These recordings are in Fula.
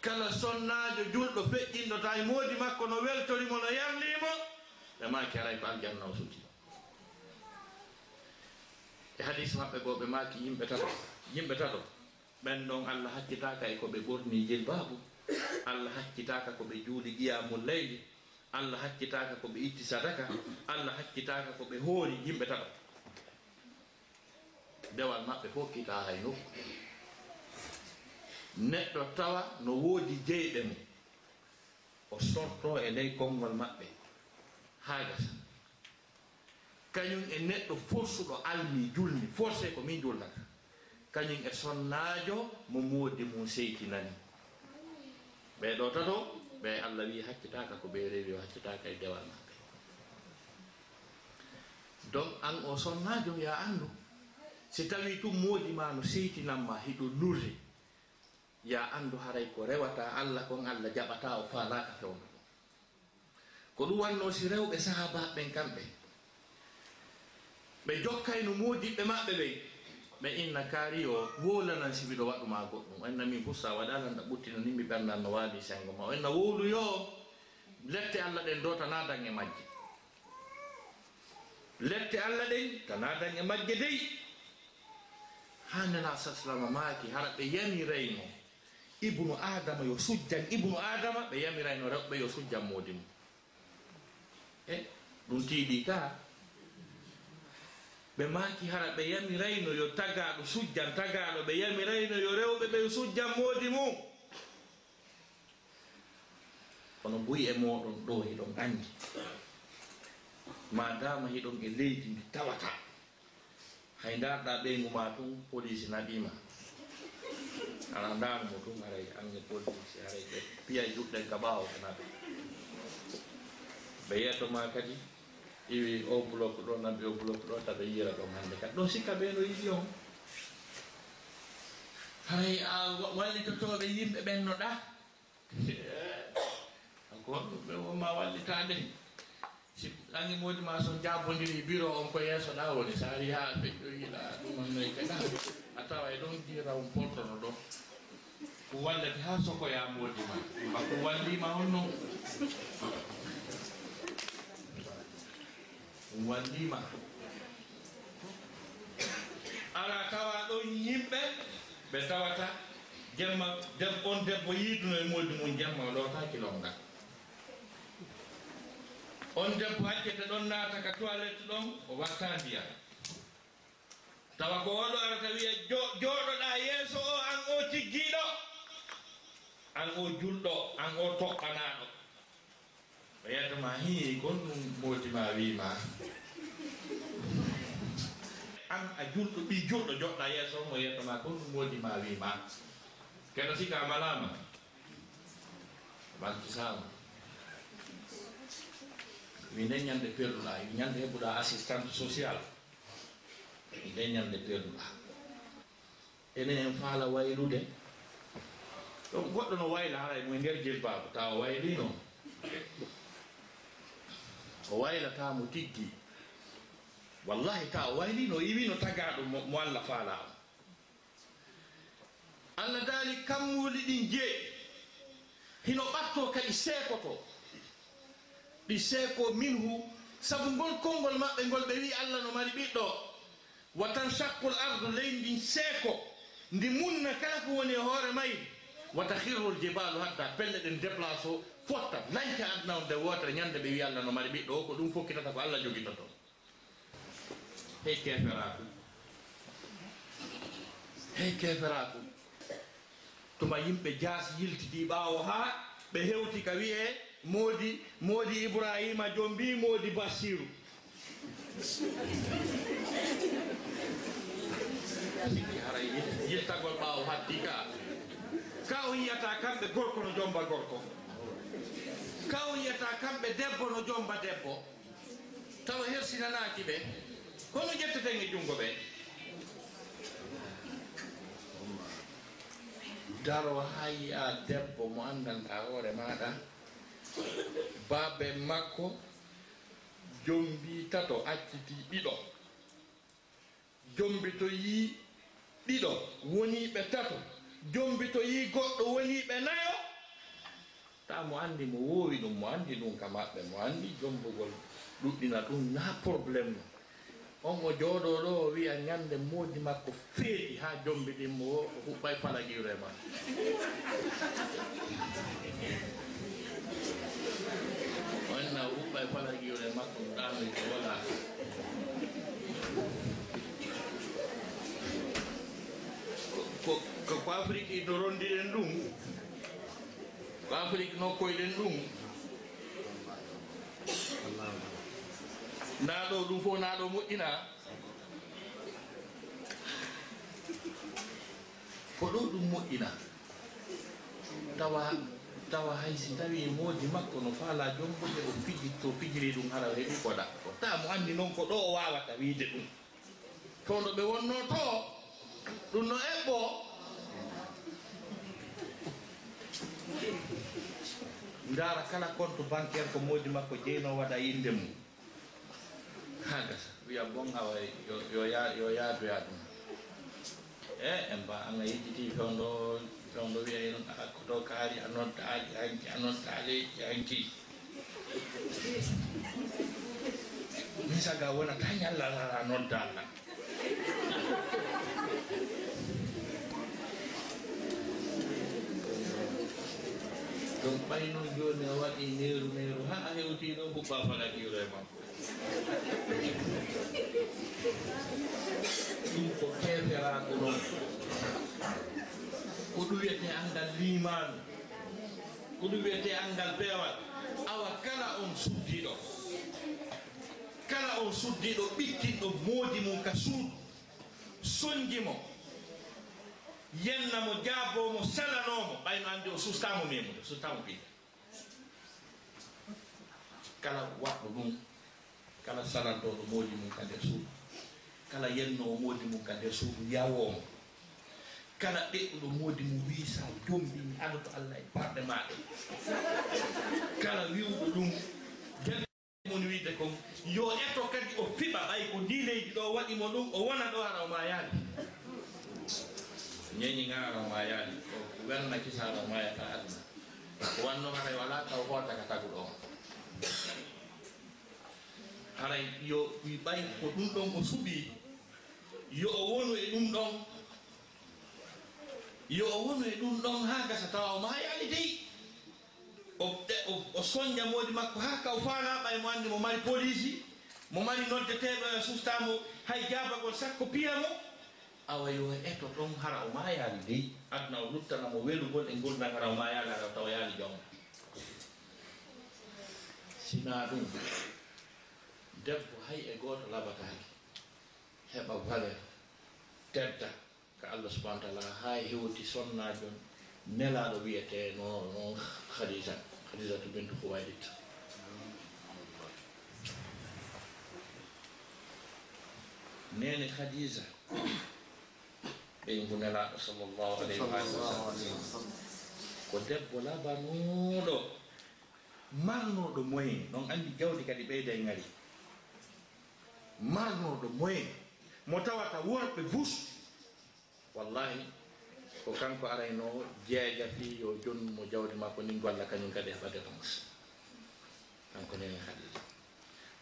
kala sonnaajo julɗo feƴƴinnota e moodi makko no weltorimo no yarlimo ɓe maaki alay ko aljanna o suti e, e hadis maɓɓe goo ɓe maaki yimɓe tato. Yimɓe tato ɓen ɗon allah hakkitaka e ko ɓe ɓorni jilbabu allah hakkitaka ko ɓe juuli qiyamul leyli allah hakkitaka ko ɓe itti sadaka. Allah hakkitaka ko ɓe hoori. Yimɓe tato. Dewal maɓɓe fof kita hay nokku. neɗɗo tawa no woodi jeyɗe mum. O sorto e ley konngol maɓɓe. Haa gasa. Kañum e neɗɗo forsuɗo almi julni forcé ko min julnata kañum e sonnaajo mo moodi mum seytinani ɓeeɗo tato ɓe allah wi hakkitaka ko ɓe rewi o hakkitaka e dewal maɓɓe. Donc an o sonnaajo yo anndu. Si tawi tum moodi ma no seytinanma hiɗo lurde ya anndu haray ko rewata allah kon allah jaɓata o faalaka fewna ko ɗum wanno si rewɓe sahabaɓen kamɓe. Ɓe jokkayno moodiɓɓe maɓɓe ɓen ɓe inna kaari o wolanan si miɗo waɗuma goɗɗum. O enna min bussa waɗalan ɗa ɓuttina ni mi ɓerndan no waali sengo ma. O inna wowluyo lette allah ɗen do tana dan e majje. Lette allah ɗen tana dan e majje dey. Hannena sa salama maaki hara ɓe yami reyno ibnu adama yo sujjan ibnu adama ɓe yamirayno rewɓe yo sujjan modi mum. E? Ɗum tiiɗi ka? Ɓe maki hara ɓe yamirayno yo tagaɗo sujjan tagaɗo ɓe yamirayno yo rewɓe ɓe yo sujjan modi mum. Kono buyi e moɗon ɗo e hiɗon andi madama hiɗon e, e leydi ndi tawata hay darɗa ɓeygu ma tun police naɓima ana ndaani mo tun haray ange politique si ɓe piya juɗɗen ka ɓaawo naɓe. Ɓe yettoma kadi iwi o bloc ɗo nabi o bloc ɗo taɓe yiyira ɗon hannde kadi ɗo sikka ɓeɗo yiɗi on. Haray wallitotoɓe yimɓe ɓennoɗa goɗɗo wonma wallitade si ange moodi ma so jabodiri bureau on ko yeeso ɗa woni sa ari ha peƴƴoyiɗa ɗumannoy kadi a tawa e ɗon jiraw portono ɗon. wallati ha sokoya moodima mbako wallima on honno wallima ala tawa ɗon yimɓe ɓe tawata jemma deb on debbo yiiduno e moodi mum jemma o lowtaki longa on debbo haccete ɗon naata ka toilette ɗon o watta ndiyam. Tawa ko oɗo arata wiya jooɗoɗa yeeso o an o tiggiɗo an o julɗo an o toɓɓanaɗo o yiyatama hi gon ɗum mootima wima an a julɗo ɓi julɗo joɗɗa yeeso mo yiyatama gon ɗum mootima wima keno sika malama bantusama mi nde ñande perduɗa mi ñande heɓuɗa assistante social mi nden ñande perduɗa. Enen en faala waylude ɗon goɗɗo no wayla haray mum e nder jilbaaba tawa noon. O waylatamo tiggi. Wallahi ta waylino iwino tagaɗo mo allah faala o allah daali kammuli ɗin jee hino ɓatto kadi seekoto ɗi seeko minhu sabu ngol konngol maɓɓe ngol ɓe wi allah no mari ɓiɗɗo wa tan chaqqul ardu leydi ndin seeko ndi munna kala ko woni e hoore mayri wata hirrol jibalu hadda pelle ɗen déplace o fotta. Nanke adna on de wotere ñande ɓe wi allah no mari ɓiɗɗo o ko ɗum fokkitata ko allah joguitoto hey keferaku. Hey keferaku. Tuma yimɓe jaas yiltidi ɓaawo haa ɓe hewti ka wiye moodi moodi ibrahima jom mbi moodi basiru. Sikki haray yiltagol ɓaawo hatti ka. o yiyata kamɓe gorko no jomba gorko. Ka o yiyata kamɓe debbo no jomba debbo. Tawa hersinanaki ɓe kono ƴetteten e junngo ɓe? Daro ha yiya debbo mo andanta hoore maɗa baaɓe makko jombi tato acciti ɗiɗo. Jombi to yi ɗiɗo woni ɓe tato. jombi to yi goɗɗo woni ɓe nayo. Ta mo anndi mo woowi ɗum mo anndi ɗum ka maɓɓe mo anndi jombugol ɗuɗɗina ɗum na probléme no on o jooɗo ɗo o wiya ñannde moodi makko feeɗi haa jombi ɗin mo o huɓɓay falagiwre ma. Onna o huɓɓay falagiwre makko no ɗaanoy ko walaa. Ko ko ko afrique no rondiɗen ɗum? Ko afrique nokkoyɗen ɗum? Nda ɗo ɗum fof na ɗo moƴƴina. Ko ɗo ɗum moƴƴina? Tawa tawa hay si tawi moodi makko no faala jombode o fiji to fijiri ɗum hara heɓi koɗa ko ta mo anndi noon ko ɗo o wawata wiide ɗum. To no ɓe wonno to ɗum no eɓɓo. ndaara kala compte bancaire ko moodi makko jeyno waɗa yinde mum? Ha gasa wiya bon awa yo yaadoya ɗum. E en mba anga yejjiti fewndo fewndo wiya en koto kaari a nodda hanki a nodda hanki min saga wonata ñallalala nodda allah donc ɓay noon jooni a waɗi neeru neeru ha a hewti ɗo huɓɓa falakiro e makko. Ɗum ko keferaaku noon. Ko ɗum wiyete angal limanu ko ɗum wiyete angal peewal. Awa kala on suddiɗo kala on suddiɗo ɓittinɗo moodi mum ka suudu? Soñdi mo? Yenna mo jaabo mo sala o sustamo memude sustamo piita. Kala waɗɗo ɗum kala salantoɗo moodi mum ka nder suudu kala yennowo moodi mum ka nder suudu yawomo kala ɗeɗɗuɗo moodi mum wiisa sa jombi mi anda to allah e parɗe maɗe kala wiwɗo ɗum mun wiide kon yo etto kadi o fiɓa ɓay ko ndineydi ɗo waɗimo ɗum o wona ɗo ara o ma yaali ñeñiga aran ma yaali ko welna kisaɗo mayata aduna. Ko wannoma kay wala taw hoota ka taguɗo o haray yo ɓay ko ɗum ɗon o suɓi yo o wonu e ɗum ɗon yo o wonu e ɗum ɗon ha gasa tawa o ma yaali dey? O e, soñja moodi makko ha ka o faala ɓay mo anndi mo mari polisi mo mari noddeteɓe sustamo hay jabagol sakko piya mo awa yo eto ɗon hara o ma yaali dey. Aduna o luttanamo welugol e ngolnan hara o ma yaali ara tawa yaali jawma sina ɗum. Debbo hay e gooto laɓataake heɓa valeur tedda ko allah subahana taala ha hewti sonnajon nelaɗo wiyete no no hadisa to bintu ko huwaydit nene hadisa ɓeygu nelaɗo sallllahu alayhi wa ko debbo labanuɗo malnoɗo moyen ɗon andi jawdi kadi ɓeyda e ngari. Malnoɗo moyen mo tawata worɓe bus. Wallahi ko kanko arayno jeeja fi yo jonnumo jawdi makko ni golla kañum kadi heɓa dépense kanko nene haɗiɗi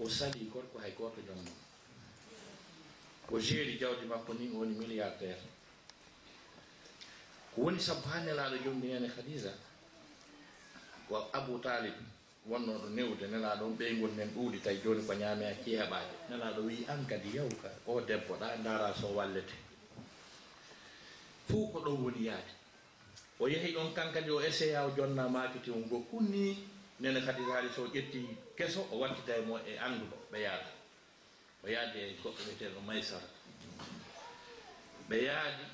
o sali gorko hay goto jom o géri jawdi makko ni woni milliardaire. woni sabu ha nelaɗo jomniyani e hadisa ko abou talib wonnoɗo newde nelaɗo on ɓeygol nen ɗuuɗi tawi joni ko ñaame a keeɓaade nelaɗo wi an kadi yawka o debbo ɗa ndaara so wallete. Fuu ko ɗon woni yaade. O yehi ɗon kankadi o essaya o jonna maakiti on go kunni nene kadi haali so ƴetti keso o wattita e mo e annduɗo ɓe yaada. O yaadi e goɗɗo wiyeteɗo maysara. Ɓe yaadi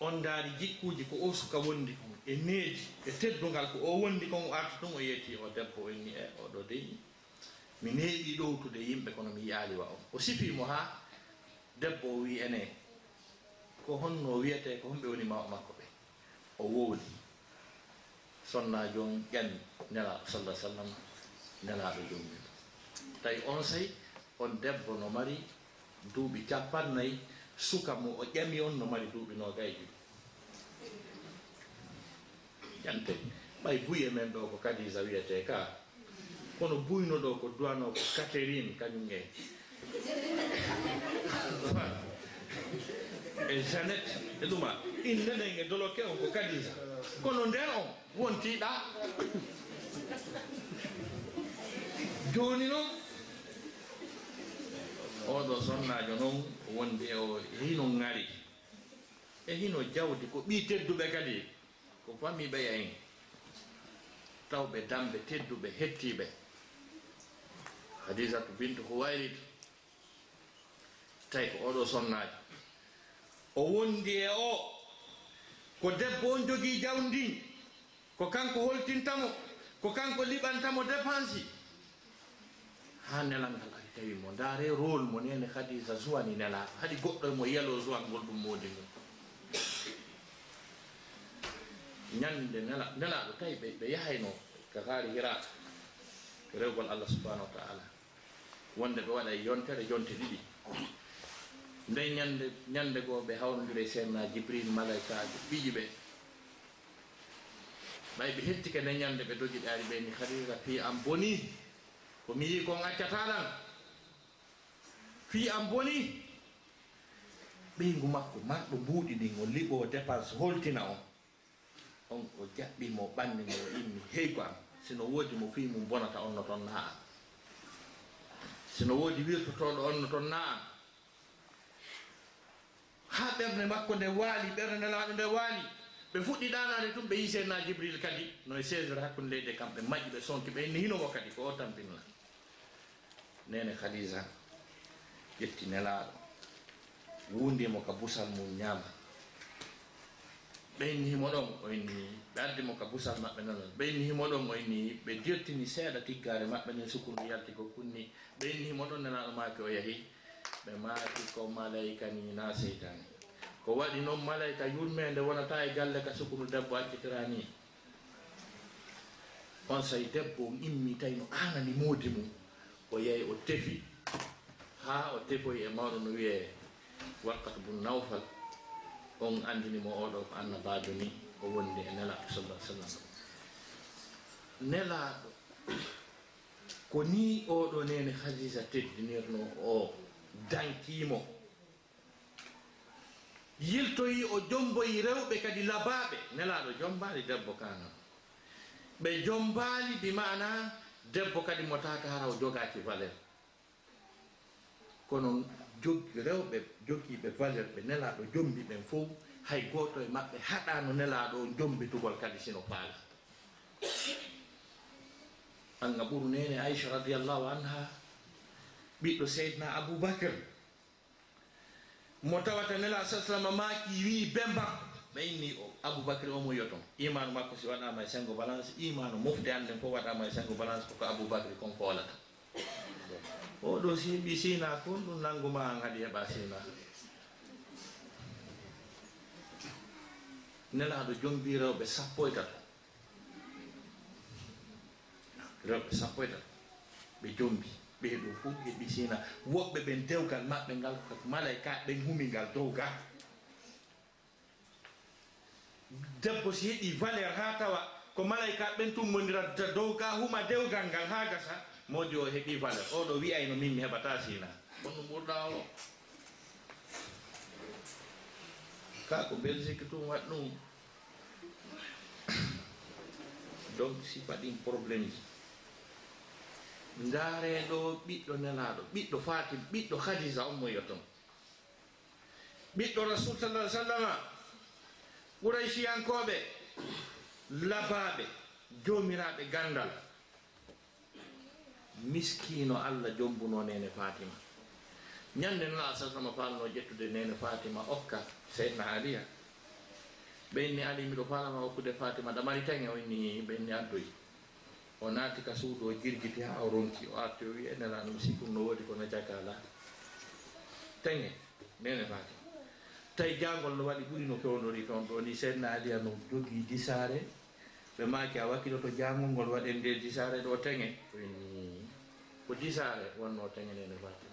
on daari jikkuji ko o suka wondi kon e neeji e teddungal ko o wondi kon o arta ɗum o yetti o debbo inni e oɗo deyi. Mi neeɓi ɗowtude yimɓe kono mi yiyaaliwa on. O sifimo haa debbo o wi ene ko honno wiyete ko homɓe woni mawo makko ɓe o wowli sonna jon ƴanni nelaaɗo sallah sallam nelaaɗo joomumen tawi on sey on debbo no mari duuɓi capannayi suka mo o ƴami on no mari duuɓi nooga e ƴante. Ɓay buye men ɗo ko kadisa wiyete ka kono buyno ɗo ko duwano ko catherine kañum e. E janet e ɗuma innenen e doloke on ko kadisa kono nder on wontiɗa. Joni noon oɗo sonnajo noon wonde e hino ŋari. E hino jawdi ko ɓi tedduɓe kadi ko fami ɓeya en tawɓe damɓe tedduɓe hettiɓe. Hadisatu bintu ko wayrito tawi ko oɗo sonnajo. O wondi e o ko debbo on jogii jawndin ko kanko holtintamo ko kanko liɓantamo dépense. ha nelal ngal ari tawi mo ndaare rôle mo nene hadisa so suwani nelaaɗo haɗi goɗɗo e mo yelo suwan ngol ɗum moodi ngol ñande nela nelaaɗo tawi ɓe ɓe yahayno ko haari hirata rewgol allah subahanahu wa taala. Wonde ɓe waɗa e yontere jonte ɗiɗi. Nde ñande ñande goo ɓe hawnodiri e seenna jibril malaikaji ɓiƴi ɓe. Ɓay ɓe hettike nde ñande ɓe dogi ɗaari ɓe ni harira pi am boni. ko mi yi kon accataɗan fi am boni ɓeygu makko marɗo mbuuɗi ɗin o liɓo dépense holtina on. On o jaɓɓimo ɓanndi ngo immi heyko am. Sino woodi mo fi mum bonata on no toon naa am. Sino woodi wirtotoɗo on no toon naa am. Ha ɓernde makko nde waali ɓernde laaɗo nde waali. Ɓe fuɗɗi ɗanade tum ɓe yii jibril kadi. Noye e hakkude hakkunde leyɗe kamɓe maƴƴi ɓe sonki ɓe inni hinowo kadi ko o tampinla. nene khadija ƴetti nelaɗo wundimo ka busal mum ñaama. Ɓeynihimo ɗon o inni ɓe addimo ka busal maɓɓe nonon ɓeynihimo ɗon o inni ɓe dirtini seeɗa tiggare maɓɓe nen sukundu yalti ko kunni. Ɓeynihimo ɗon nelaɗo maake o yahi ɓe maati ko malayika ni na seytani ko waɗi noon malayika yurmede wonata e galle ka sukunu debbo accitira ni. On say debbo immi tawi no anani moodi mum. o yeyi o tefi. Haa o tefoyi e mawɗo no wiyee wakkatu bun nawfal on andinimo oɗo ko annabajo ni o wondi e nelaɗo sallah sallam. Nelaɗo ko ni oɗo nene hadisa teddinirno o dankimo yiltoyi o jomboyi rewɓe kadi labaɓe nelaɗo jombaali debbo kana ɓe jombaali bi mana debbo kadi mo taka hara o jogaki valeur. Kono jogi rewɓe jogiiɓe valeur ɓe nelaɗo jombi ɓen fof hay goto e maɓɓe haɗano nelaɗo o jombitugol kadi sino paala. Anga ɓuru nene aicha radiallahu anha ɓiɗɗo seydna aboubacre mo tawata nela sa sallam maki wi bemba. ɓe inni o aboubacry omo yoton. Imanu makko si waɗama e sengo balance imanu mofde hannden fof waɗama e sengo balance koko aboubacry kon foolata. Oɗo si mbi sina kon ɗum nanguma an haɗi heɓa sina. Nelaɗo jombi rewɓe sappo e tato rewɓe sappo e tato ɓe jombi ɓeeɗo fof heɓi sina. Woɓɓe ɓen dewgal maɓɓe ngal malay ka ɓen humi ngal dow gal debbo si heeɓi valeur ha tawa ko malayka ɓen tummodirata dow ga huma dewgal ngal ha gasa modi o heɓi valeur. Oɗo wiyayno min mi heɓata sina. On ɓurɗa o. Ka ko belgique tum waɗ ɗum donc si faɗin probléme ji. Ndaareɗo ɓiɗɗo nelaɗo ɓiɗɗo fatim ɓiɗɗo hadisa on moyo ton ɓiɗɗo rasul sallah sallama quraysiyankoɓe labaɓe jomiraɓe gandal. Miskino allah jombuno nene fatima ñande noon a sallama falno ƴettude nene fatima okka seydna aliya ɓenni ali miɗo falama okkude fatima damari tange onni ɓenni addoyi. O naati ka suudu o jirgiti ha o ronki o arti o wi enelanum sikum no woodi kono jagala tange nene fatima tawi jangol no waɗi ɓuri no pewdori toon ɗo ni seedna aliya no jogii disaare. Ɓe maaki a wakkilo to jangol ngol waɗen nde disaare ɗo teŋe. Ko disaare wonno teŋe nde ne watta